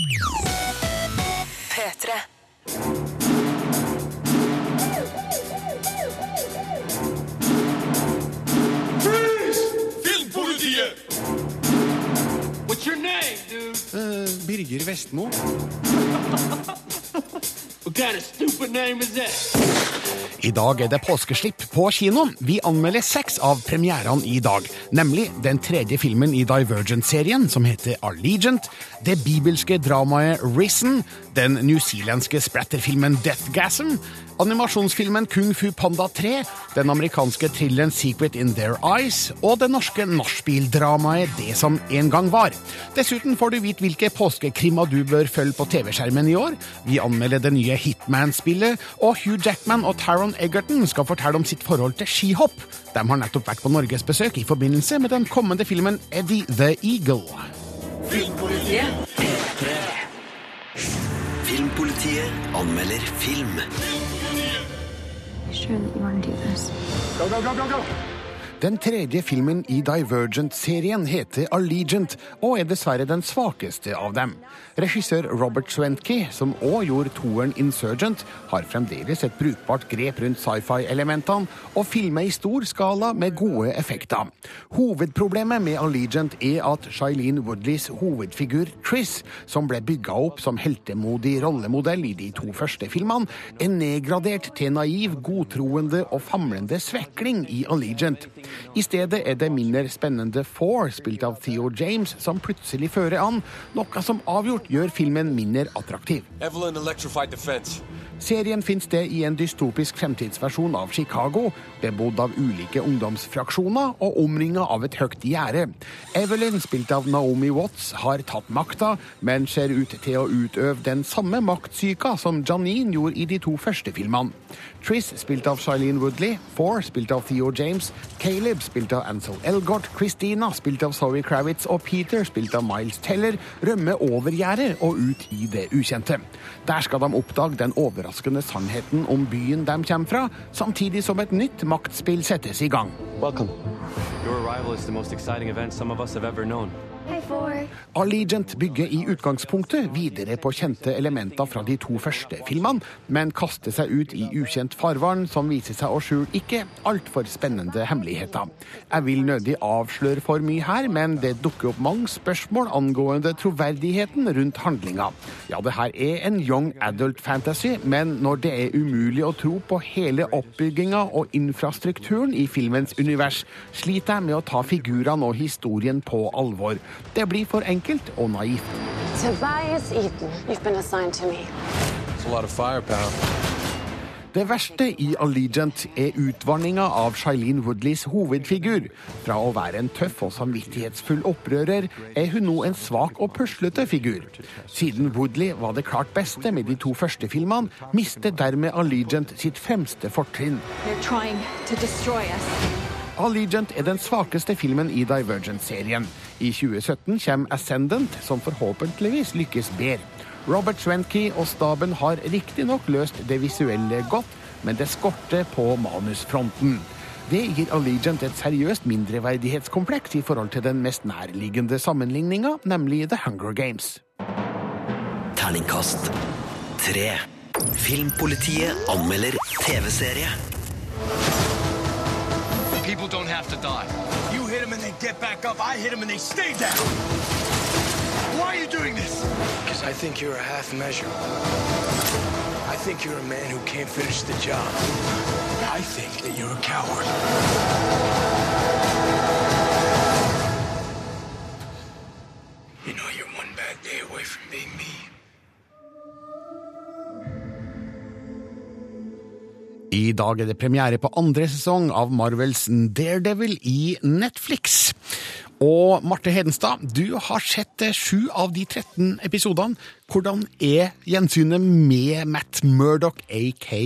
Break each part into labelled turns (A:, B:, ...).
A: P3.
B: Filmpolitiet!
C: What's your name, dude?
D: Birger Vestmo. I dag er det påskeslipp på kino. Vi anmelder seks av premierene i dag. Nemlig den tredje filmen i Divergent-serien, som heter Allegiant, det bibelske dramaet Risen, den newzealandske splatterfilmen Deathgasm, animasjonsfilmen Kung Fu Panda 3, den amerikanske thrilleren Secret in Their Eyes og det norske nachspiel-dramaet Det som en gang var. Dessuten får du vite hvilke påskekrimmer du bør følge på TV-skjermen i år. Vi anmelder det nye Hitman-spillet, og Hugh Jackman og Taron Egerton skal fortelle om sitt forhold til skihopp. De har nettopp vært på norgesbesøk i forbindelse med den kommende filmen Eddie the Eagle.
A: Filmpolitiet.
E: Filmpolitiet anmelder film.
F: Sure that you want to do this.
D: Den tredje filmen i Divergent-serien heter Allegiant, og er dessverre den svakeste av dem. Regissør Robert Swentke, som òg gjorde toeren Insurgent, har fremdeles et brukbart grep rundt sci-fi-elementene, og filmer i stor skala med gode effekter. Hovedproblemet med Allegiant er at Shailene Woodleys hovedfigur Triss, som ble bygga opp som heltemodig rollemodell i de to første filmene, er nedgradert til naiv, godtroende og famlende svekling i Allegiant. I stedet er det mindre spennende Four, spilt av Theo James, som plutselig fører an, noe som avgjort gjør filmen mindre attraktiv. Serien finner sted i en dystopisk fremtidsversjon av Chicago, bebodd av ulike ungdomsfraksjoner og omringa av et høyt gjerde. Evelyn, spilt av Naomi Watts, har tatt makta, men ser ut til å utøve den samme maktsyka som Janine gjorde i de to første filmene. Triss, spilt av Shailene Woodley, Four, spilt av Theo James, Caleb, spilt av Ansel Elgort, Christina, spilt av Zoe Kravitz, og Peter, spilt av Miles Teller, rømme over gjerdet og ut i det ukjente. Der skal de oppdage den overraskende sannheten om byen de kommer fra, samtidig som et nytt maktspill settes i gang.
G: Welcome. Your arrival is the most exciting event some of us have ever known.
D: Allegiant bygger i utgangspunktet videre på kjente elementer fra de to første filmene, men kaster seg ut i ukjent farvann som viser seg å skjule ikke altfor spennende hemmeligheter. Jeg vil nødig avsløre for mye her, men det dukker opp mange spørsmål angående troverdigheten rundt handlinga. Ja, det her er en young adult fantasy, men når det er umulig å tro på hele oppbygginga og infrastrukturen i filmens univers, sliter jeg med å ta figurene og historien på alvor. Det blir for enkelt og naivt.
H: Tobias Eaton, you've been assigned to me.
B: It's a lot of firepower.
D: Det verste i Allegiant er utvanninga av Shailene Woodleys hovedfigur. Fra å være en tøff og samvittighetsfull opprører, er hun nå en svak og puslete figur. Siden Woodley var det klart beste med de to første filmene, mister dermed Allegiant sitt fremste fortrinn. Allegiant er den svakeste filmen i Divergent-serien. I 2017 kommer Ascendant, som forhåpentligvis lykkes bedre. Robert Schwenke og staben har riktignok løst det visuelle godt, men det skorter på manusfronten. Det gir Allegiant et seriøst mindreverdighetskompleks i forhold til den mest nærliggende sammenligninga, nemlig The Hunger Games.
E: Terningkast tre. Filmpolitiet anmelder TV-serie.
B: People don't have to die. You hit them and they get back up. I hit them and they stay down. Why are you doing this?
I: Because I think you're a half measure. I think you're a man who can't finish the job. I think that you're a coward.
D: I dag er det premiere på andre sesong av Marvels Daredevil i Netflix. Og Marte Hedenstad, du har sett eh, sju av de 13 episodene. Hvordan er gjensynet med Matt Murdoch, aka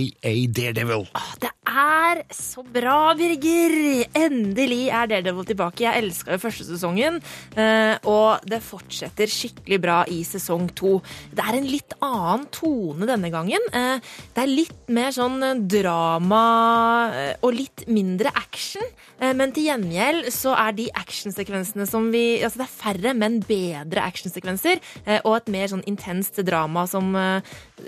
D: Daredevil?
J: Åh, Det er så bra, Birger! Endelig er Daredevil tilbake. Jeg elska jo første sesongen, eh, og det fortsetter skikkelig bra i sesong to. Det er en litt annen tone denne gangen. Eh, Det er litt mer sånn drama eh, og litt mindre action. Men til gjengjeld så er de actionsekvensene som vi Altså det er færre, men bedre actionsekvenser. Og et mer sånn intenst drama som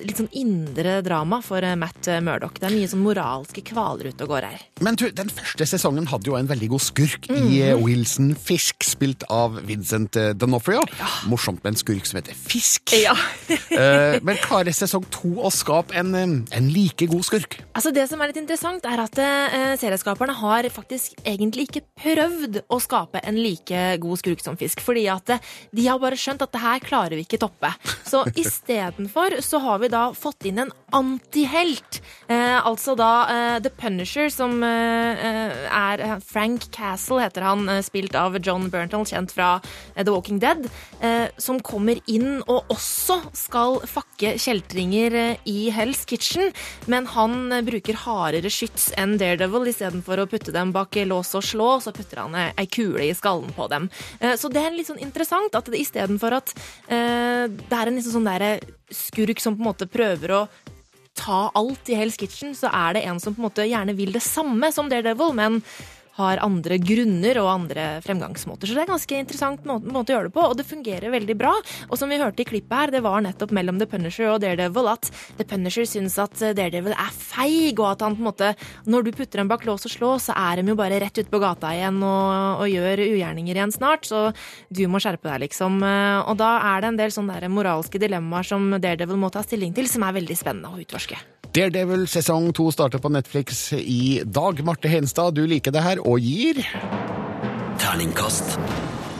J: Litt sånn indre drama for eh, Matt Murdoch. Det er mye sånn moralske kvaler ute og går her.
D: Men du, den første sesongen hadde jo en veldig god skurk i
J: Mhm.
D: eh, Wilson Fisk, spilt av Vincent Donofrio. D'Onofrio. Morsomt med en skurk som heter Fisk.
J: Ja.
D: Eh, Men klarer sesong to å skape en, eh, en like god skurk?
J: Altså Det som er litt interessant, er at eh, serieskaperne har faktisk egentlig ikke prøvd å skape en like god skurk som fisk. Fordi at eh, de har bare skjønt at det her klarer vi ikke toppe. Så istedenfor så har vi da fått inn en antihelt. Eh, altså da eh, The Punisher, som eh, eh, er Frank Castle, heter han, eh, spilt av John Berntal, kjent fra eh, The Walking Dead, som kommer inn og også skal fakke kjeltringer i Hell's Kitchen, men han bruker hardere skyts enn Daredevil. Istedenfor å putte dem bak lås og slå, så putter han ei kule i skallen på dem. Så det er litt sånn interessant at istedenfor at det er en liksom sånn derre skurk som på en måte prøver å ta alt i Hell's Kitchen, så er det en som på en måte gjerne vil det samme som Daredevil, men har andre grunner og andre fremgangsmåter. Så det er en ganske interessant måte, måte å gjøre det på, og det fungerer veldig bra. Og som vi hørte i klippet her, det var nettopp mellom The Punisher og Daredevil at The Punisher syns at Daredevil er feig, og at han på en måte Når du putter dem bak lås og slå, så er de jo bare rett ute på gata igjen og, og gjør ugjerninger igjen snart, så du må skjerpe deg, liksom. Og da er det en del sånne der moralske dilemmaer som Daredevil må ta stilling til, som er veldig spennende å utforske.
D: Daredevil sesong to starter på Netflix i dag. Marte Henstad, du liker det her og gir
E: Terningkast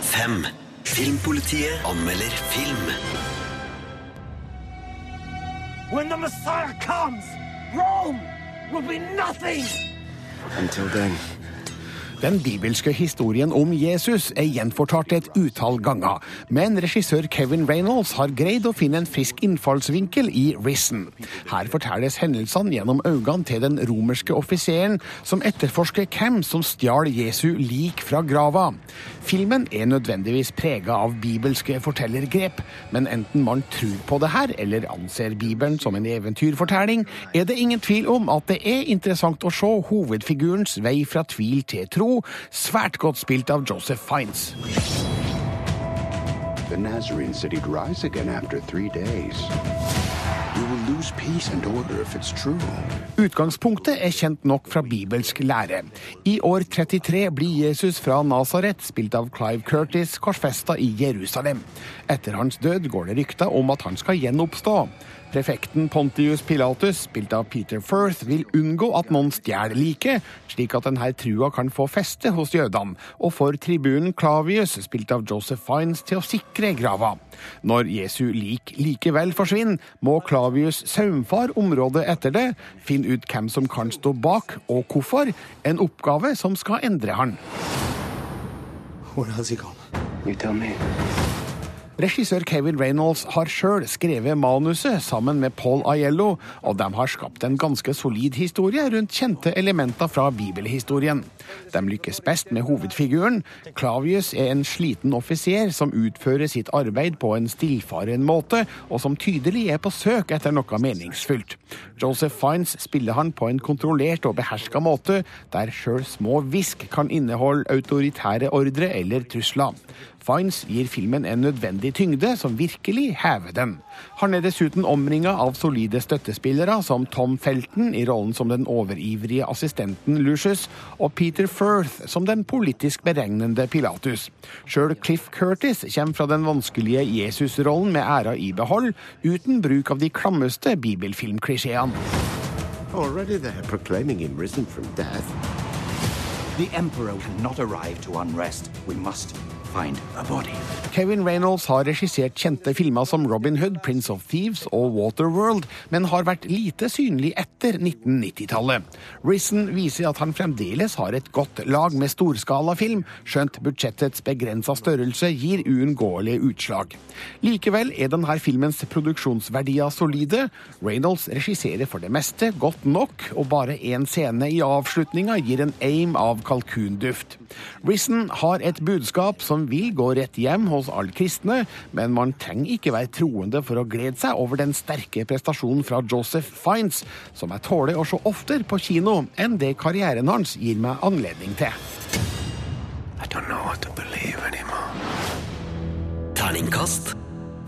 E: fem. Filmpolitiet anmelder film.
B: When the Messiah comes, Rome will be nothing!
I: Until then.
D: Den bibelske historien om Jesus er gjenfortalt et utall ganger, men regissør Kevin Reynolds har greid å finne en frisk innfallsvinkel i Risen. Her fortelles hendelsene gjennom øynene til den romerske offiseren som etterforsker hvem som stjal Jesu lik fra grava. Filmen er nødvendigvis prega av bibelske fortellergrep, men enten man tror på det her, eller anser Bibelen som en eventyrfortelling, er det ingen tvil om at det er interessant å se hovedfigurens vei fra tvil til tro, svært godt spilt av Joseph Fiends.
K: The Nazarene he'd rise again after three days. We will lose peace and order if it's true.
D: Utgangspunktet er kjent nok fra bibelsk lære. I år 33 blir Jesus fra Nasaret, spilt av Clive Curtis, korsfesta i Jerusalem. Etter hans død går det rykter om at han skal gjenoppstå. Prefekten Pontius Pilatus, spilt av Peter Firth, vil unngå at noen stjeler liket, slik at denne trua kan få feste hos jødene, og får tribunen Clavius, spilt av Joseph Fines, til å sikre grava. Når Jesu lik likevel forsvinner, må Clavius saumfare området etter det, finne ut hvem som kan stå bak, og hvorfor, en oppgave som skal endre han.
I: Where has he gone? You tell me.
D: Regissør Kevin Reynolds har sjøl skrevet manuset sammen med Paul Aiello, og de har skapt en ganske solid historie rundt kjente elementer fra bibelhistorien. De lykkes best med hovedfiguren. Clavius er en sliten offiser som utfører sitt arbeid på en stillfaren måte, og som tydelig er på søk etter noe meningsfylt. Joseph Fines spiller han på en kontrollert og beherska måte, der sjøl små hvisk kan inneholde autoritære ordre eller trusler. Fiends gir filmen en nødvendig tyngde som virkelig hever den. Han er dessuten omringa av solide støttespillere som Tom Felton i rollen som den overivrige assistenten Lucius, og Peter Firth som den politisk beregnende Pilatus. Sjøl Cliff Curtis kommer fra den vanskelige Jesus-rollen med æra i behold, uten bruk av de klammeste bibelfilmklisjeene.
K: Already they're proclaiming him risen from death.
L: The Emperor cannot arrive to unrest. We must
D: Kevin Reynolds har regissert kjente filmer som Robin Hood, Prince of Thieves og Waterworld, men har vært lite synlig etter 1990-tallet. Risen viser at han fremdeles har et godt lag med storskalafilm, skjønt budsjettets begrensa størrelse gir uunngåelige utslag. Likevel er denne filmens produksjonsverdier solide. Reynolds regisserer for det meste godt nok, og bare én scene i avslutninga gir en aim av kalkunduft. Risen har et budskap som vil gå rett hjem hos alle kristne, men man trenger ikke være troende for å glede seg over den sterke prestasjonen fra Joseph Fiends, som jeg tåler å se oftere på kino enn det karrieren hans gir meg anledning til.
K: I don't know what to believe anymore.
E: Terningkast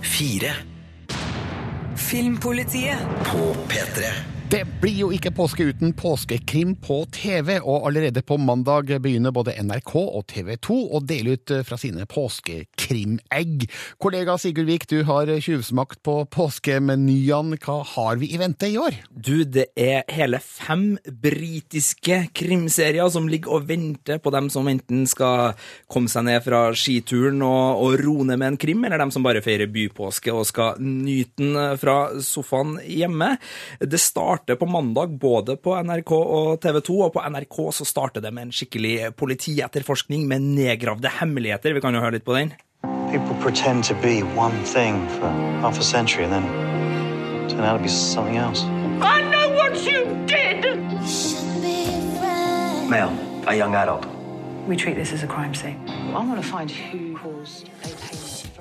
E: fire
A: Filmpolitiet.
E: på P3.
D: Det blir jo ikke påske uten påskekrim på TV, og allerede på mandag begynner både NRK og TV 2 å dele ut fra sine påskekrimegg. Kollega Sigurd Vik, du har tjuvsmakt på påskemenyene. Hva har vi i vente i år?
M: Du, det er hele fem britiske krimserier som ligger og venter på dem som enten skal komme seg ned fra skituren og, og roe ned med en krim, eller dem som bare feirer bypåske og skal nyte den fra sofaen hjemme. Det starter på mandag både på NRK og TV 2, og på NRK så starter det med en skikkelig politietterforskning med nedgravde hemmeligheter. Vi kan jo høre litt på den.
N: People pretend to be one thing for half a century and then turn out to be something else.
C: I know what you did!
L: Male, a young adult.
A: We treat this as a crime scene. I want to find who caused.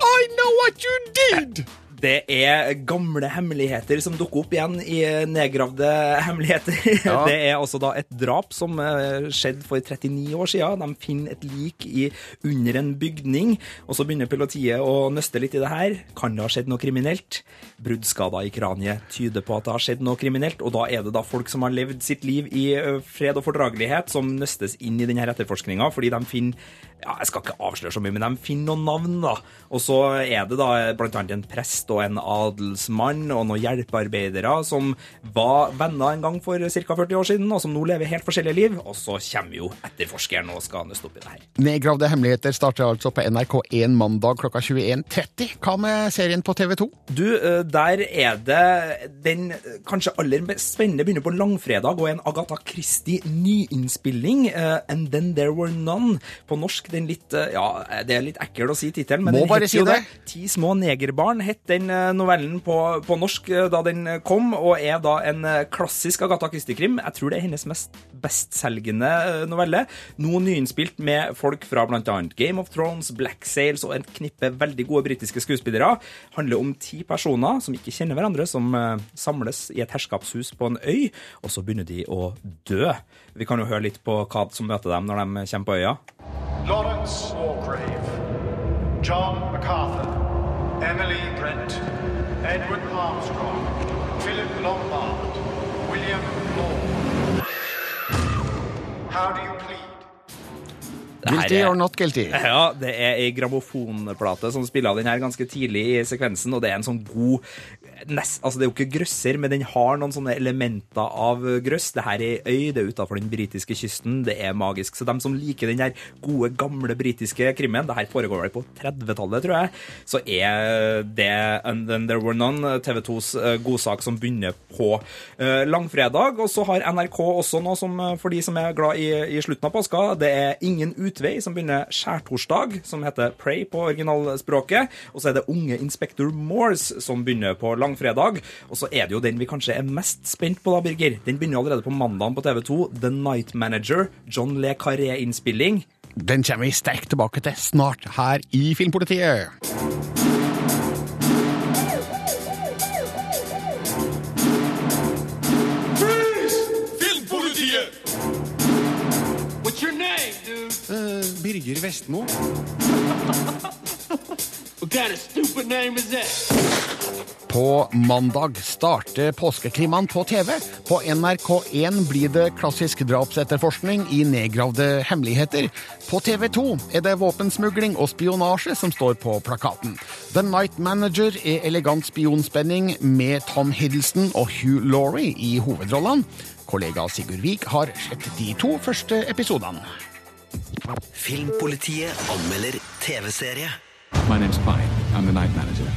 D: I know what you did!
M: Det er gamle hemmeligheter som dukker opp igjen i nedgravde hemmeligheter.
D: Ja.
M: Det er altså da et drap som eh, skjedde for 39 år siden. De finner et lik i, under en bygning, og så begynner politiet å nøste litt i det her. Kan det ha skjedd noe kriminelt? Bruddskader i kraniet tyder på at det har skjedd noe kriminelt, og da er det da folk som har levd sitt liv i eh, fred og fordragelighet, som nøstes inn i denne etterforskninga, fordi de finner ja, Jeg skal ikke avsløre så mye, men de finner noen navn, da. Og så er det da blant annet en prest og en adelsmann og noen hjelpearbeidere som var venner en gang for ca. 40 år siden, og som nå lever helt forskjellige liv. Og så kommer jo etterforskeren og skal nøste opp i det her.
D: Nedgravde hemmeligheter starter altså på NRK1 mandag klokka 21.30. Hva med serien på TV 2?
M: Du, der er det den kanskje aller mest spennende begynner på langfredag og en Agatha Christie nyinnspilling, And Then There Were None. På norsk den litt Ja, det er litt ekkel å si tittelen, men
D: Må
M: den
D: bare
M: heter
D: si det.
M: Ti små negerbarn het den eh, novellen på, på norsk eh, da den kom, og er da en eh, klassisk Agatha Christie-krim. Jeg tror det er hennes mest bestselgende eh, novelle. Nå nyinnspilt med folk fra bl.a. Game of Thrones, Black Sails og en knippe veldig gode britiske skuespillere. Handler om ti personer som ikke kjenner hverandre, som eh, samles i et herskapshus på en øy, og så begynner de å dø. Vi kan jo høre litt på hva som møter dem når de kommer på øya.
O: Lawrence Wargrave, John MacArthur, Emily Brent, Edward Armstrong, Philip Lombard, William Law. How do you plead?
D: Guilty or not guilty?
M: Ja, det er ei grammofonplate som spiller av den her ganske tidlig i sekvensen, og det er en sånn god nest, altså Det er jo ikke grøsser, men den har noen sånne elementer av grøss. Det her er øy, det er utafor den britiske kysten, det er magisk. Så dem som liker den der gode, gamle britiske krimmen, det her foregår vel på 30-tallet, tror jeg, så er det And Then There Were None, TV 2s eh, godsak som begynner på eh, langfredag. Og så har NRK også noe som, eh, for de som er glad i, i slutten av påska, det er Ingen utvei, som begynner skjærtorsdag, som heter Pray på originalspråket. Og så er det Unge Inspektor Morse som begynner på langfredag. Og så er det jo den vi kanskje er mest spent på, da, Birger. Den begynner allerede på mandagen på TV 2. The Night Manager, John Le Carré-innspilling.
D: Den kommer vi sterkt tilbake til snart her i Filmpolitiet.
B: Filmpolitiet!
C: What's your name, dude?
D: Eh, Birger Vestmo. På mandag starter påskekrimene på TV. På NRK1 blir det klassisk drapsetterforskning i nedgravde hemmeligheter. På TV2 er det våpensmugling og spionasje som står på plakaten. The Night Manager er elegant spionspenning med Tom Hiddleston og Hugh Laurie i hovedrollene. Kollega Sigurd Vik har sett de to første episodene.
E: Filmpolitiet anmelder TV-serie.
K: My name's Pine. I'm the night manager.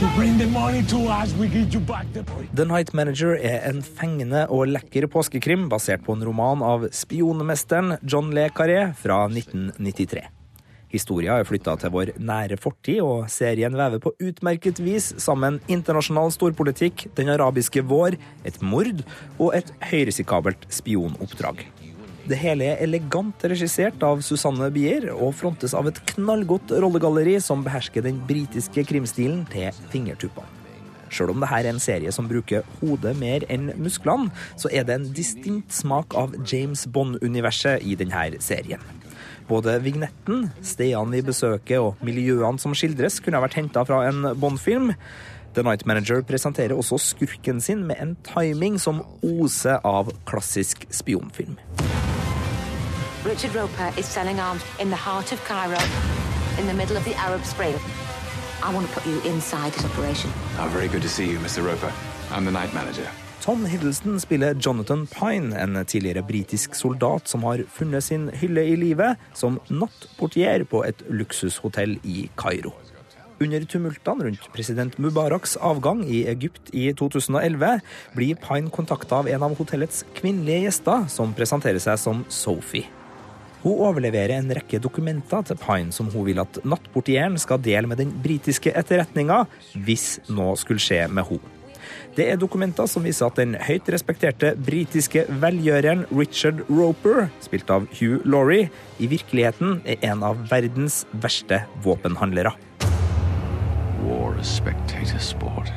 I: You bring the money to us, we give you back the
M: The Night Manager er en fengende og lekker påskekrim basert på en roman av spionmesteren John Le Carré fra 1993. Historia er flytta til vår nære fortid, og serien vever på utmerket vis sammen internasjonal storpolitikk, den arabiske vår, et mord og et høyrisikabelt spionoppdrag. Det hele er elegant regissert av Susanne Bier og frontes av et knallgodt rollegalleri som behersker den britiske krimstilen til fingertuppene. Sjøl om dette er en serie som bruker hodet mer enn musklene, så er det en distinkt smak av James Bond-universet i denne serien. Både vignetten, stedene vi besøker og miljøene som skildres, kunne ha vært henta fra en Bond-film. The Night Manager presenterer også skurken sin med en timing som oser av klassisk spionfilm.
P: Richard Roper is selling arms in the heart of Cairo, in the middle of the Arab Spring. I want to put you inside his operation.
K: Oh, very good to see you, Mr. Roper. I'm the night manager.
M: Tom Hiddleston spiller Jonathan Pine, en tidligere britisk soldat som har funnet sin hylle i livet som nattportier på et luksushotell i Kairo. Under tumultene rundt president Mubaraks avgang i Egypt i 2011 blir Pine kontakta av en av hotellets kvinnelige gjester, som presenterer seg som Sophie. Hun overleverer en rekke dokumenter til Pine som hun vil at nattportieren skal dele med den britiske etterretninga hvis noe skulle skje med henne. Det er dokumenter som viser at den høyt respekterte britiske velgjøreren Richard Roper, spilt av Hugh Laurie, i virkeligheten er en av verdens verste våpenhandlere.
K: War is spectator sport.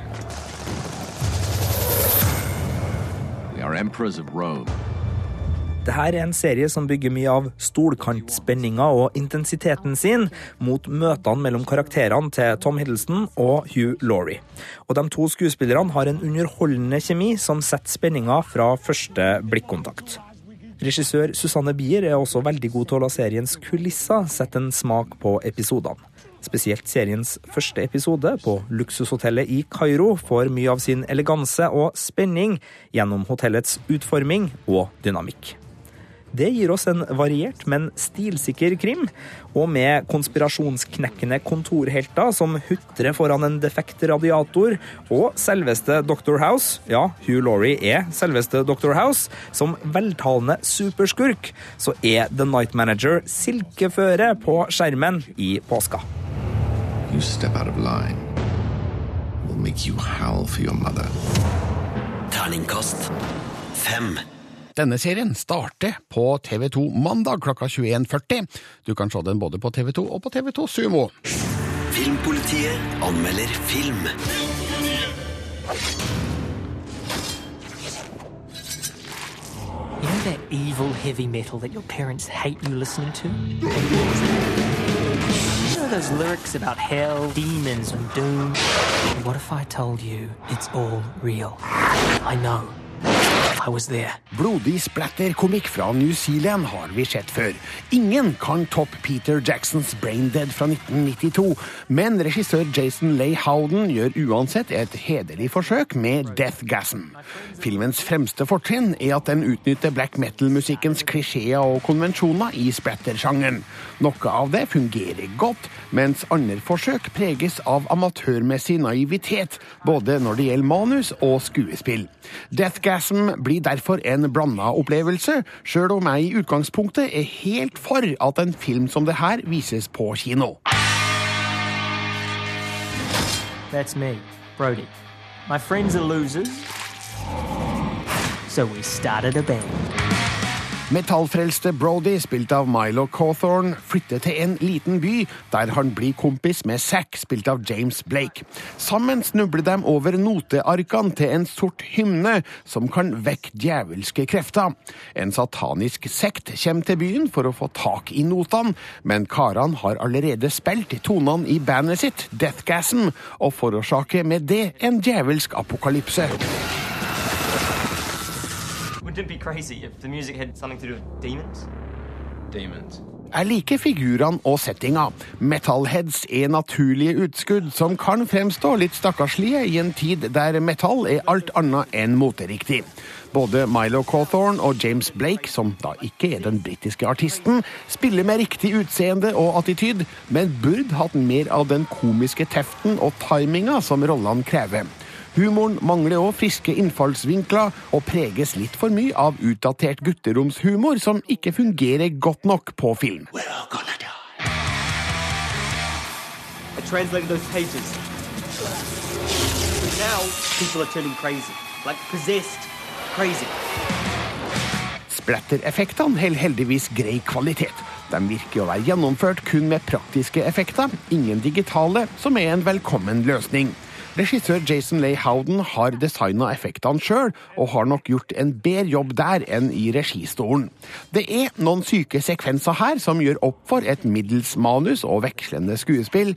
K: We are emperors of Rome.
M: Dette er en serie som bygger mye av stolkantspenninga og intensiteten sin mot møtene mellom karakterene til Tom Hiddleston og Hugh Laurie. Og de to skuespillerne har en underholdende kjemi som setter spenninga fra første blikkontakt. Regissør Susanne Bier er også veldig god til å la seriens kulisser sette en smak på episodene. Spesielt seriens første episode, på luksushotellet i Kairo, får mye av sin eleganse og spenning gjennom hotellets utforming og dynamikk. Det gir oss en variert, men stilsikker krim, og med konspirasjonsknekkende kontorhelter som hutrer foran en defekt radiator, og selveste Dr. House, ja, Hugh Laurie er selveste Dr. House, som veltalende superskurk, så er The Night Manager silkeføre på skjermen i påska.
K: You step out of line. We'll make you howl for your mother.
E: Terningkast fem.
D: Denne serien starter på TV2 mandag klokka 21.40. Du kan se den både på TV2 og på TV2 Sumo.
E: Filmpolitiet anmelder film.
Q: You know that evil heavy metal that your parents hate you listening to? You know those lyrics about hell, demons, and doom? What if I told you it's all real? I know. I
D: splatter-komikk fra New Zealand har vi sett før. Ingen kan toppe Peter Jacksons Braindead fra 1992, men regissør Jason Leigh Howden gjør uansett et hederlig forsøk med Deathgasm. Filmens fremste fortrinn er at den utnytter black metal-musikkens klisjeer og konvensjoner i splattersjangeren. Noe av det fungerer godt, mens andre forsøk preges av amatørmessig naivitet, både når det gjelder manus og skuespill. Deathgasm blir derfor en blanda opplevelse, sjøl om jeg i utgangspunktet er helt for at en film som det her vises på kino.
Q: That's me, Brody. My friends are losers. So we started a band.
D: Metallfrelste Brody, spilt av Milo Cawthorne, flytter til en liten by, der han blir kompis med Zack, spilt av James Blake. Sammen snubler de over notearkene til en sort hymne som kan vekke djevelske krefter. En satanisk sekt kommer til byen for å få tak i notene, men karene har allerede spilt tonene i bandet sitt, Deathgassen, og forårsaker med det en djevelsk apokalypse.
R: Wouldn't it be crazy if the music had something to do with demons?
S: Demons.
D: Jeg liker figurene og settinga. Metalheads er naturlige utskudd som kan fremstå litt stakkarslige i en tid der metall er alt annet enn moteriktig. Både Milo Cawthorne og James Blake, som da ikke er den britiske artisten, spiller med riktig utseende og attityd, men burde hatt mer av den komiske teften og timinga som rollene krever. Humoren mangler òg friske innfallsvinkler og preges litt for mye av utdatert gutteromshumor som ikke fungerer godt nok på film.
R: I translated those pages. Now people are turning crazy. Like possessed crazy.
D: Splatter-effektene holder heldigvis grei kvalitet. De virker å være gjennomført kun med praktiske effekter, ingen digitale, som er en velkommen løsning. Regissør Jason Leigh Howden har designa effektene sjøl, og har nok gjort en bedre jobb der enn i registolen. Det er noen syke sekvenser her som gjør opp for et middels manus og vekslende skuespill.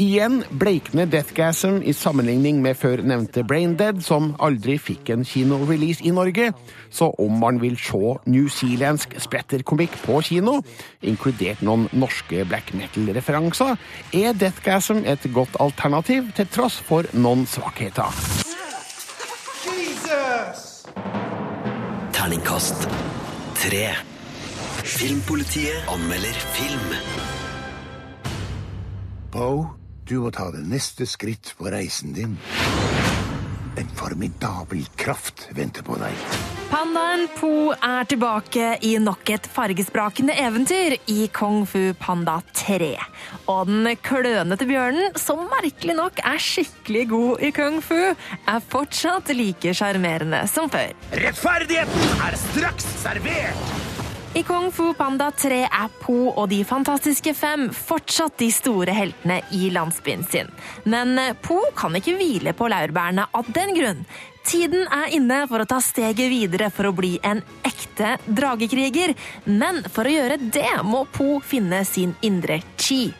D: Igjen bleikner Deathgasm i sammenligning med før nevnte Braindead, som aldri fikk en kinorelease i Norge. Så om man vil se newzealandsk splatterkomikk på kino, inkludert noen norske black metal-referanser, er Deathgasm et godt alternativ, til tross for noen svakheter.
I: Jesus!
E: Terningkast tre. Filmpolitiet anmelder film.
K: Poe, du må ta det neste skritt på reisen din. En formidabel kraft venter på deg.
J: Pandaen Po er tilbake i nok et fargesprakende eventyr i Kung Fu Panda 3. Og den klønete bjørnen, som merkelig nok er skikkelig god i kung fu, er fortsatt like sjarmerende som før.
B: Rettferdigheten er straks servert!
J: I Kung Fu Panda 3 er Po og de fantastiske fem fortsatt de store heltene i landsbyen sin. Men Po kan ikke hvile på laurbærene av den grunn. Tiden er inne for å ta steget videre for å bli en ekte dragekriger. Men for å gjøre det må Po finne sin indre chi.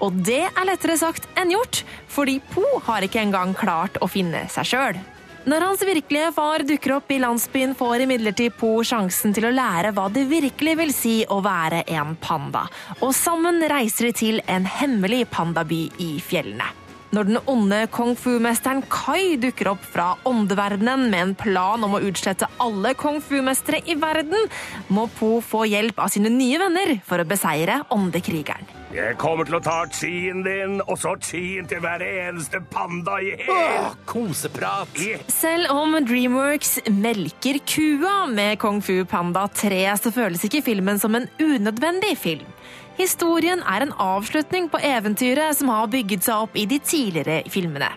J: Og det er lettere sagt enn gjort, fordi Po har ikke engang klart å finne seg sjøl. Når hans virkelige far dukker opp i landsbyen, får imidlertid Po sjansen til å lære hva det virkelig vil si å være en panda. Og sammen reiser de til en hemmelig pandaby i fjellene. Når den onde kung fu-mesteren Kai dukker opp fra åndeverdenen med en plan om å utslette alle kung fu-mestere i verden, må Po få hjelp av sine nye venner for å beseire åndekrigeren.
B: Jeg kommer til å ta chien din, og så chien til hver eneste panda i hele
I: Koseprat.
J: Selv om Dreamworks melker kua med Kung Fu Panda 3, så føles ikke filmen som en unødvendig film. Historien er en avslutning på eventyret som har bygget seg opp i de tidligere filmene.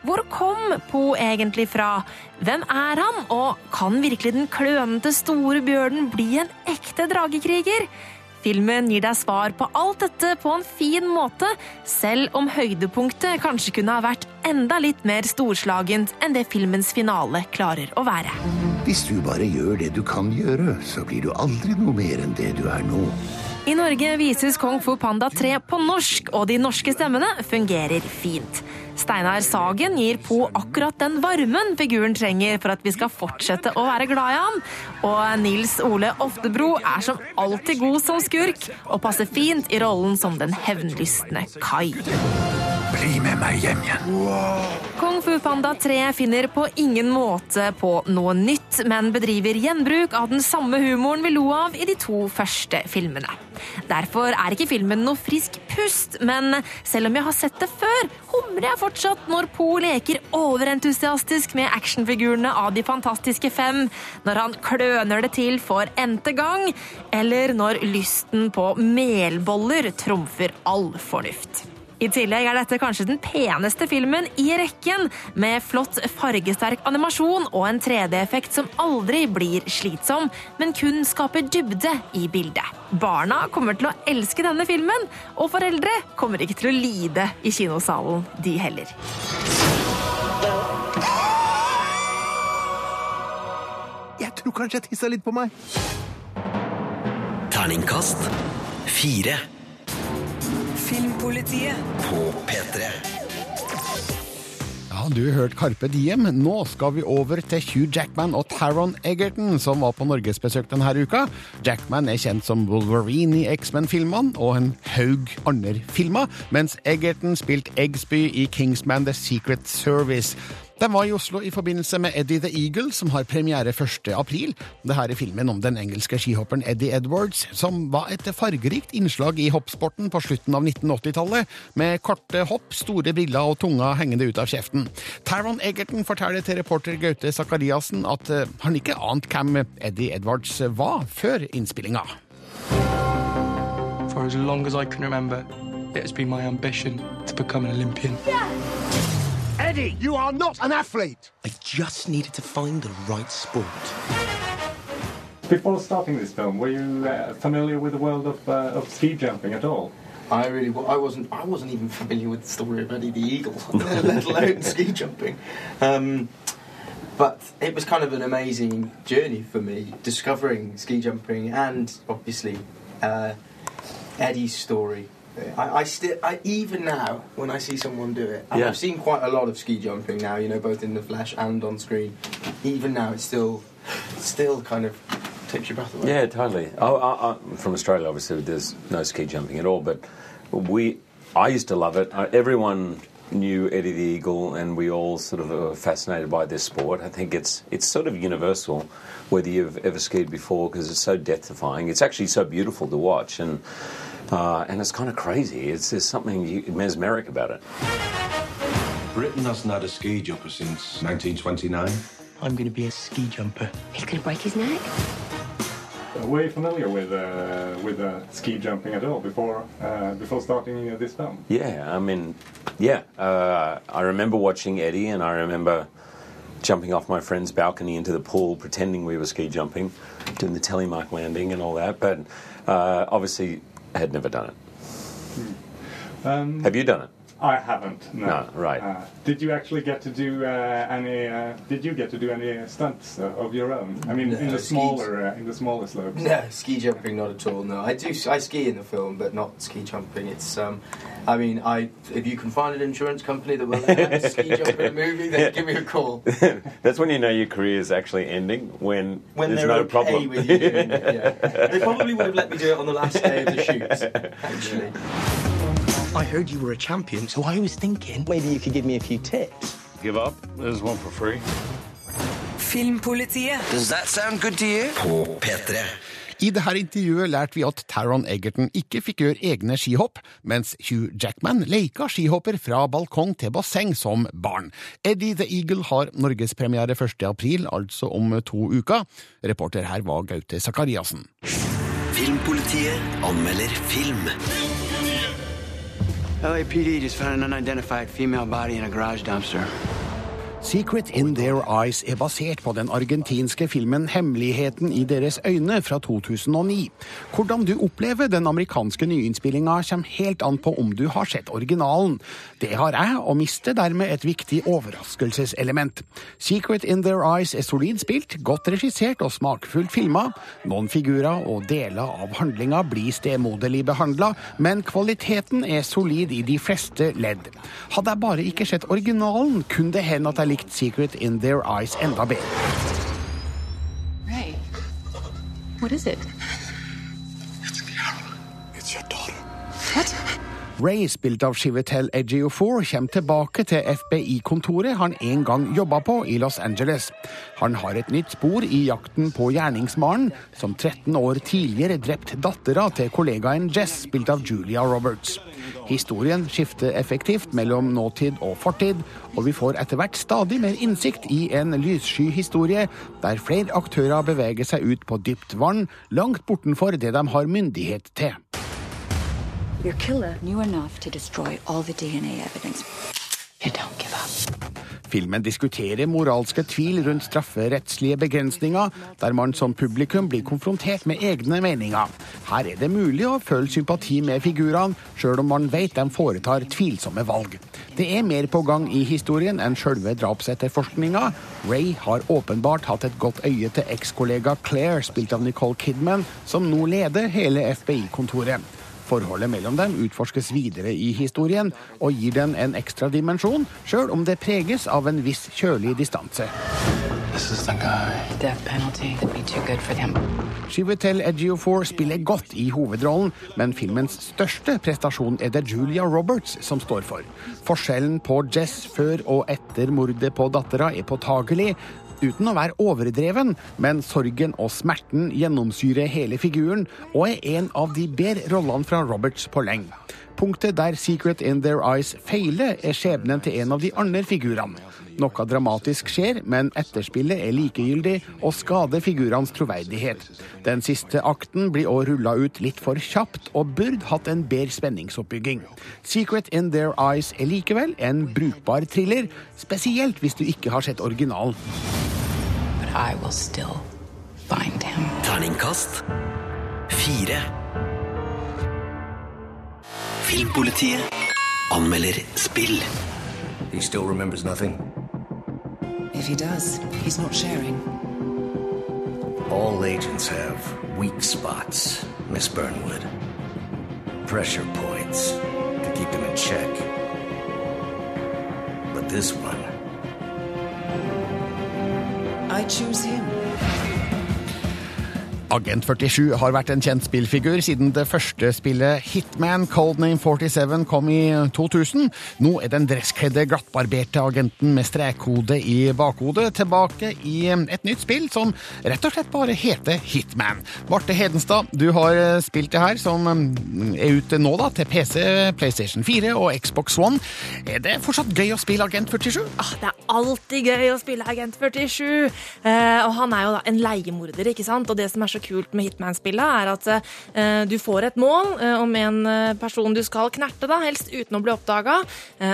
J: Hvor kom Po egentlig fra? Hvem er han? Og kan virkelig den klønete store bjørnen bli en ekte dragekriger? Filmen gir deg svar på alt dette på en fin måte, selv om høydepunktet kanskje kunne ha vært enda litt mer storslagent enn det filmens finale klarer å være.
K: Hvis du bare gjør det du kan gjøre, så blir du aldri noe mer enn det du er nå.
J: I Norge vises Kung Fu Panda 3 på norsk, og de norske stemmene fungerer fint. Steinar Sagen gir Po akkurat den varmen figuren trenger for at vi skal fortsette å være glad i han. Og Nils Ole Oftebro er som alltid god som skurk, og passer fint i rollen som den hevnlystne Kai.
K: Bli med meg hjem igjen.
J: Kung Fu Panda 3 finner på ingen måte på noe nytt, men bedriver gjenbruk av den samme humoren vi lo av i de to første filmene. Derfor er ikke filmen noe frisk pust, men selv om jeg har sett det før, humrer jeg fortsatt når Po leker overentusiastisk med actionfigurene av De fantastiske fem, når han kløner det til for n-te gang, eller når lysten på melboller trumfer all fornuft. I tillegg er dette kanskje den peneste filmen i rekken, med flott fargesterk animasjon og en 3D-effekt som aldri blir slitsom, men kun skaper dybde i bildet. Barna kommer til å elske denne filmen, og foreldre kommer ikke til å lide i kinosalen, de heller.
D: Jeg tror kanskje jeg tissa litt på meg.
E: Terningkast fire.
A: Filmpolitiet
E: På P3.
D: Ja, du hørte Carpe Diem. Nå skal vi over til Hugh Jackman og Taron Egerton, som var på norgesbesøk denne uka. Jackman er kjent som Wolverine i X-Men-filmene og en haug andre filmer, mens Egerton spilte Eggsby i Kingsman The Secret Service. De var i Oslo i forbindelse med Eddie the Eagle, som har premiere 1. april. Dette er filmen om den engelske skihopperen Eddie Edwards, som var et fargerikt innslag i hoppsporten på slutten av 1980-tallet, med korte hopp, store briller og tunga hengende ut av kjeften. Taron Egerton forteller til reporter Gaute Sakariassen at eh, han ikke ante hvem Eddie Edwards var før innspillinga.
I: For as long as I can remember, it has been my ambition to become an Olympian.
K: Eddie, you are not an athlete.
S: I just needed to find the right sport.
O: Before starting this film, were you uh, familiar with the world of, uh, of ski jumping at all?
S: I really, wa- I wasn't, I wasn't even familiar with the story of Eddie the Eagle, let alone ski jumping. Um, but it was kind of an amazing journey for me, discovering ski jumping and obviously uh, Eddie's story. I, I still, I, even now, when I see someone do it,
G: Yeah.
S: I've seen quite a lot of ski jumping now, you know, both in the flesh and on screen. Even now, it still, still kind of takes your breath away.
T: Yeah, totally. I, I, I'm from Australia, obviously. There's no ski jumping at all, but we, I used to love it. Everyone knew Eddie the Eagle, and we all sort of were fascinated by this sport. I think it's it's sort of universal, whether you've ever skied before, because it's so death-defying. It's actually so beautiful to watch, and uh, and it's kind of crazy. It's there's something you- mesmeric about it.
L: Britain hasn't had a ski jumper since 1929.
S: I'm going to be a ski jumper.
H: He's gonna break his neck.
O: Uh, were you familiar with uh, with uh, ski jumping at all before uh, before starting uh, this film?
T: Yeah, I mean, yeah. Uh, I remember watching Eddie, and I remember jumping off my friend's balcony into the pool, pretending we were ski jumping, doing the telemark landing and all that. But uh, obviously, I had never done it.
O: Um,
T: Have you done it?
O: I haven't. No.
T: No, right.
O: Uh, did you actually get to do uh, any? Uh, did you get to do any stunts uh, of your own? I mean, in the smaller uh, in the smaller slopes.
S: No, ski jumping, not at all. No, I do. I ski in the film, but not ski jumping. It's. Um, I mean, I if you can find an insurance company that will let us ski jump in a movie, then give me a call.
T: That's when you know your career is actually ending. When,
S: When
T: there's no
S: okay
T: problem.
S: with you doing yeah. They probably would have let me do it on the last day of the shoot. Actually. I heard you were a champion, so I was thinking maybe you could give me a few tips.
K: Give up. There's one for free.
E: Filmpolitiet. Does that sound good to you? På P3.
D: I dette intervjuet lærte vi at Taron Egerton ikke fikk gjøre egne skihopp, mens Hugh Jackman leika skihopper fra balkong til basseng som barn. Eddie the Eagle har norgespremiere 1. april, altså om to uker. Reporter her var Gaute Sakariassen.
E: Filmpolitiet anmelder film.
R: LAPD just found an unidentified female body in a garage dumpster.
D: Secret in Their Eyes er basert på den argentinske filmen Hemmeligheten i deres øyne fra 2009. Hvordan du opplever den amerikanske nyinnspillinga kommer helt an på om du har sett originalen. Det har jeg, og mister dermed et viktig overraskelseselement. Secret in Their Eyes er solid spilt, godt regissert og smakfullt filma. Noen figurer og deler av handlinga blir stemoderlig behandla, men kvaliteten er solid i de fleste ledd. Hadde jeg bare ikke sett originalen, kunne det hende at jeg likte Secret in Their Eyes enda bedre.
F: Ray. What is it?
D: Ray, spilt av Shivetel Ejiofor, kommer tilbake til FBI-kontoret han en gang jobba på i Los Angeles. Han har et nytt spor i jakten på gjerningsmannen, som 13 år tidligere drept dattera til kollegaen Jess, spilt av Julia Roberts. Historien skifter effektivt mellom nåtid og fortid, og vi får etter hvert stadig mer innsikt i en lyssky historie, der flere aktører beveger seg ut på dypt vann, langt bortenfor det de har myndighet til.
U: Your killer knew enough to destroy all the DNA evidence. You don't give up.
D: Filmen diskuterer moralske tvil rundt strafferettslige begrensninger, der man som publikum blir konfrontert med egne meninger. Her er det mulig å føle sympati med figurene, sjøl om man vet de foretar tvilsomme valg. Det er mer på gang i historien enn sjølve drapsetterforskninga. Ray har åpenbart hatt et godt øye til ekskollega Claire, spilt av Nicole Kidman, som nå leder hele FBI-kontoret. Forholdet mellom dem utforskes videre i historien, og gir den en ekstra dimensjon, sjøl om det preges av en viss kjølig distanse. Chiwetel Ejiofor spiller godt i hovedrollen, men filmens største prestasjon er det Julia Roberts som står for. Forskjellen på Jess før og etter mordet på dattera er påtagelig, uten å være overdreven, men sorgen og smerten gjennomsyrer hele figuren, og er en av de bedre rollene fra Roberts på lenge. Punktet der Secret in Their Eyes feiler, er skjebnen til en av de andre figurene. Noe dramatisk skjer, men etterspillet er likegyldig og skader figurenes troverdighet. Den siste akten blir òg rulla ut litt for kjapt og burde hatt en bedre spenningsoppbygging. Secret in Their Eyes er likevel en brukbar thriller, spesielt hvis du ikke har sett originalen.
A: But I will still find him.
E: Terningkast fire. Filmpolitiet anmelder spill.
K: He still remembers nothing.
V: If he does, he's not sharing.
K: All agents have weak spots, Miss Burnwood. Pressure points to keep them in check. But this one,
V: I choose him.
D: Agent 47 har vært en kjent spillfigur siden det første spillet Hitman Coldname 47 kom i 2000. Nå er den dresskledde, glattbarberte agenten med strekkode i bakhodet tilbake i et nytt spill som rett og slett bare heter Hitman. Marte Hedenstad, du har spilt det her, som er ute nå da, til PC, PlayStation 4 og Xbox One. Er det fortsatt gøy å spille Agent 47?
J: Ah, det er alltid gøy å spille Agent 47. Eh, og han er jo da en leiemorder, ikke sant? Og det som er så kult med Hitman-spillet, er at eh, du får et mål eh, om en eh, person du skal knerte, da, helst uten å bli oppdaga.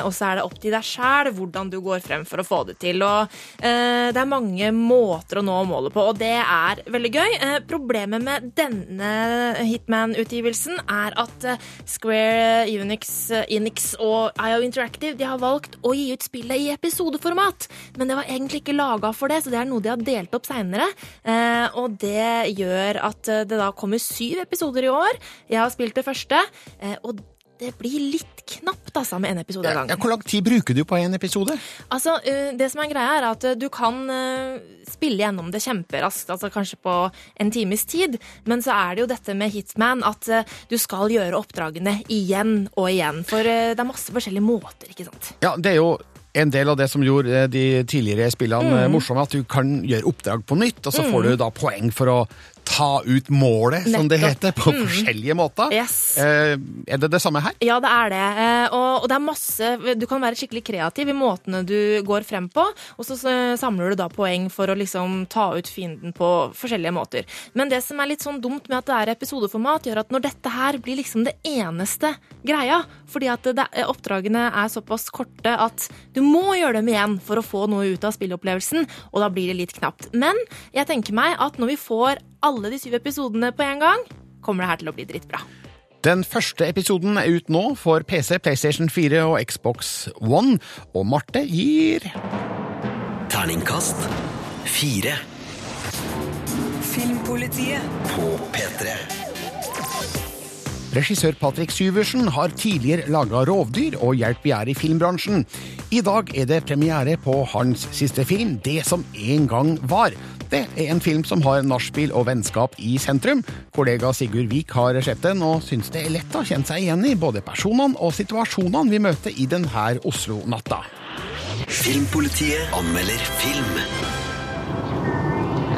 J: Og så er det opp til deg sjæl hvordan du går frem for å få det til. Og det er mange måter å nå målet på, og det er veldig gøy. Problemet med denne Hitman-utgivelsen er at Square Unix, Enix og IO Interactive de har valgt å gi ut spillet i episodeformat. Men det var egentlig ikke laga for det, så det er noe de har delt opp seinere. Og det gjør at eh, det da kommer syv episoder i år. Jeg har spilt det første, eh, og det blir litt knapt altså, med en episode av
D: Ja,
J: gangen.
D: hvor lang tid bruker du på en episode?
J: Altså, eh, Det som er greia, er at du kan spille gjennom det kjemperaskt, altså kanskje på en times tid. Men så er det jo dette med Hitman, at du skal gjøre oppdragene igjen og igjen. For det er masse forskjellige måter, ikke sant.
D: Ja, det er jo en del av det som gjorde de tidligere spillene
J: Mm.
D: morsomme, at du kan gjøre oppdrag på nytt, og så
J: Mm.
D: får du da poeng for å ta ut målet, som det heter, på
J: Mm.
D: forskjellige måter.
J: Yes.
D: Eh, er det det samme her?
J: Ja, det er det. Eh, Og, det er masse Du kan være skikkelig kreativ i måtene du går frem på, og så eh, samler du da poeng for å liksom ta ut fienden på forskjellige måter. Men det som er litt sånn dumt med at det er episodeformat, gjør at når dette her blir liksom det eneste greia, fordi at det, oppdragene er såpass korte at du må gjøre dem igjen for å få noe ut av spillopplevelsen, og da blir det litt knapt. Men jeg tenker meg at når vi får alle de syv episodene på en gang, kommer det her til å bli drittbra.
D: Den første episoden er ut nå for PC, PlayStation 4 og Xbox One, og Marte gir
E: Terningkast fire.
V: Filmpolitiet.
E: På P3.
D: Regissør Patrick Syversen har tidligere laga rovdyr og Hjelp vi er i filmbransjen. I dag er det premiere på hans siste film, Det som en gang var. Det er en film som har nachspiel og vennskap i sentrum. Kollega Sigurd Vik har sett den og syns det er lett å kjenne seg igjen i både personene og situasjonene vi møter i denne Oslo-natta.
E: Filmpolitiet anmelder film.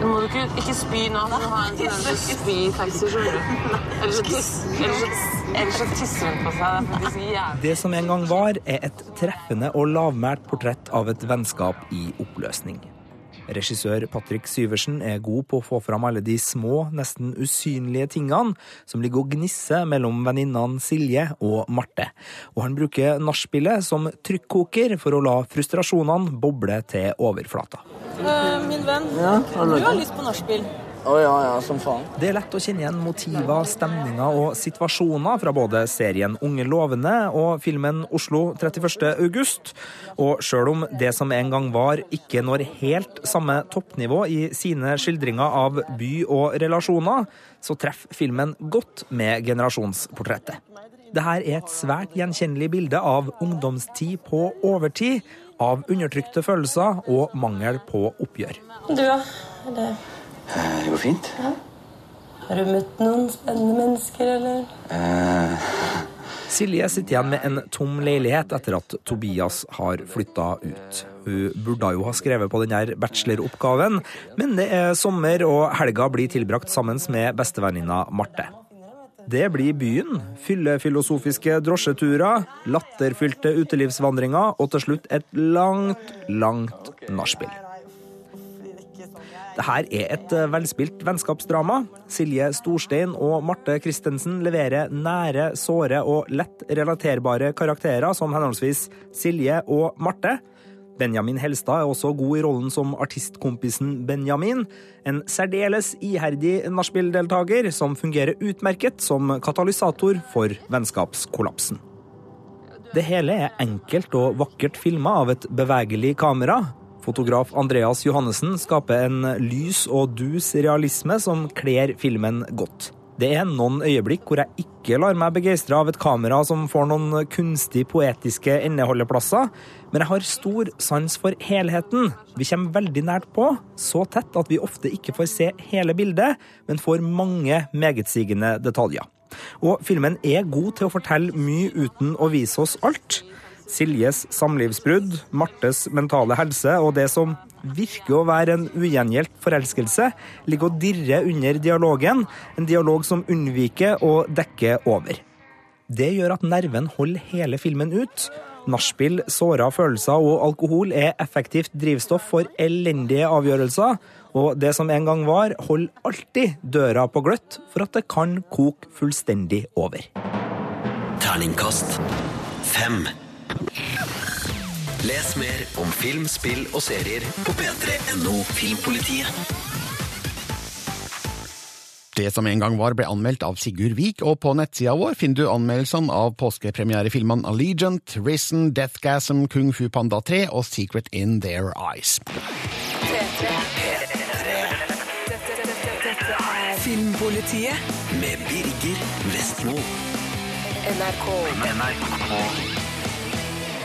W: Må du ikke, ikke spy nå? Du har en tendens til å spy i taxi. Ellers så tisser hun på seg. Det.
M: Det som en gang var, er et treffende og lavmælt portrett av et vennskap i oppløsning. Regissør Patrick Syversen er god på å få fram alle de små, nesten usynlige tingene som ligger og gnisser mellom venninnene Silje og Marte. Og han bruker nachspielet som trykkoker for å la frustrasjonene boble til overflata.
W: Uh, min venn, Ja, du har lyst på nachspiel.
X: Å ja, ja, som faen.
M: Det er lett å kjenne igjen motiver, stemninger og situasjoner fra både serien Unge lovende og filmen Oslo 31. august. Og sjøl om det som en gang var, ikke når helt samme toppnivå i sine skildringer av by og relasjoner, så treffer filmen godt med generasjonsportrettet. Dette er et svært gjenkjennelig bilde av ungdomstid på overtid, av undertrykte følelser og mangel på oppgjør.
W: Du, ja. Det,
X: Det går fint.
W: har du møtt noen spennende mennesker, eller?
X: Eh,
M: Silje sitter igjen med en tom leilighet etter at Tobias har flytta ut. Hun burde jo ha skrevet på denne bacheloroppgaven, men det er sommer og helga blir tilbrakt sammen med bestevenninna Marte. Det blir byen, fyllefilosofiske drosjeturer, latterfylte utelivsvandringer og til slutt et langt, langt nachspiel. Dette er et eh, velspilt vennskapsdrama. Silje Storstein og Marte Christensen leverer nære, såre og lett relaterbare karakterer som henholdsvis Silje og Marte. Benjamin Helstad er også god i rollen som artistkompisen Benjamin. En særdeles iherdig nachspiel-deltaker som fungerer utmerket som katalysator for vennskapskollapsen. Det hele er enkelt og vakkert filma av et bevegelig kamera. Fotograf Andreas Johannessen skaper en lys og dus realisme som kler filmen godt. Det er noen øyeblikk hvor jeg ikke lar meg begeistre av et kamera som får noen kunstig poetiske endeholdeplasser, men jeg har stor sans for helheten. Vi kommer veldig nært på, så tett at vi ofte ikke får se hele bildet, men får mange megetsigende detaljer. Og filmen er god til å fortelle mye uten å vise oss alt. Siljes samlivsbrudd, Martes mentale helse og det som virker å være en ugjengjeldt forelskelse, ligger og dirrer under dialogen, en dialog som unnviker å dekke over. Det gjør at nerven holder hele filmen ut. Nachspiel, såra følelser og alkohol er effektivt drivstoff for elendige avgjørelser, og det som en gang var, holder alltid døra på gløtt for at det kan koke fullstendig over.
E: Terningkast fem. Les mer om film, spill og serier på p3.no Filmpolitiet.
D: Det som en gang var, ble anmeldt av Sigurd Vik, og på nettsida vår finner du anmeldelsene av påskepremierefilmene Allegiant, Risen, Deathgasm, Kung Fu Panda 3 og Secret in Their Eyes.
Y: Filmpolitiet.
E: Med Birger Vestmo.
Y: NRK.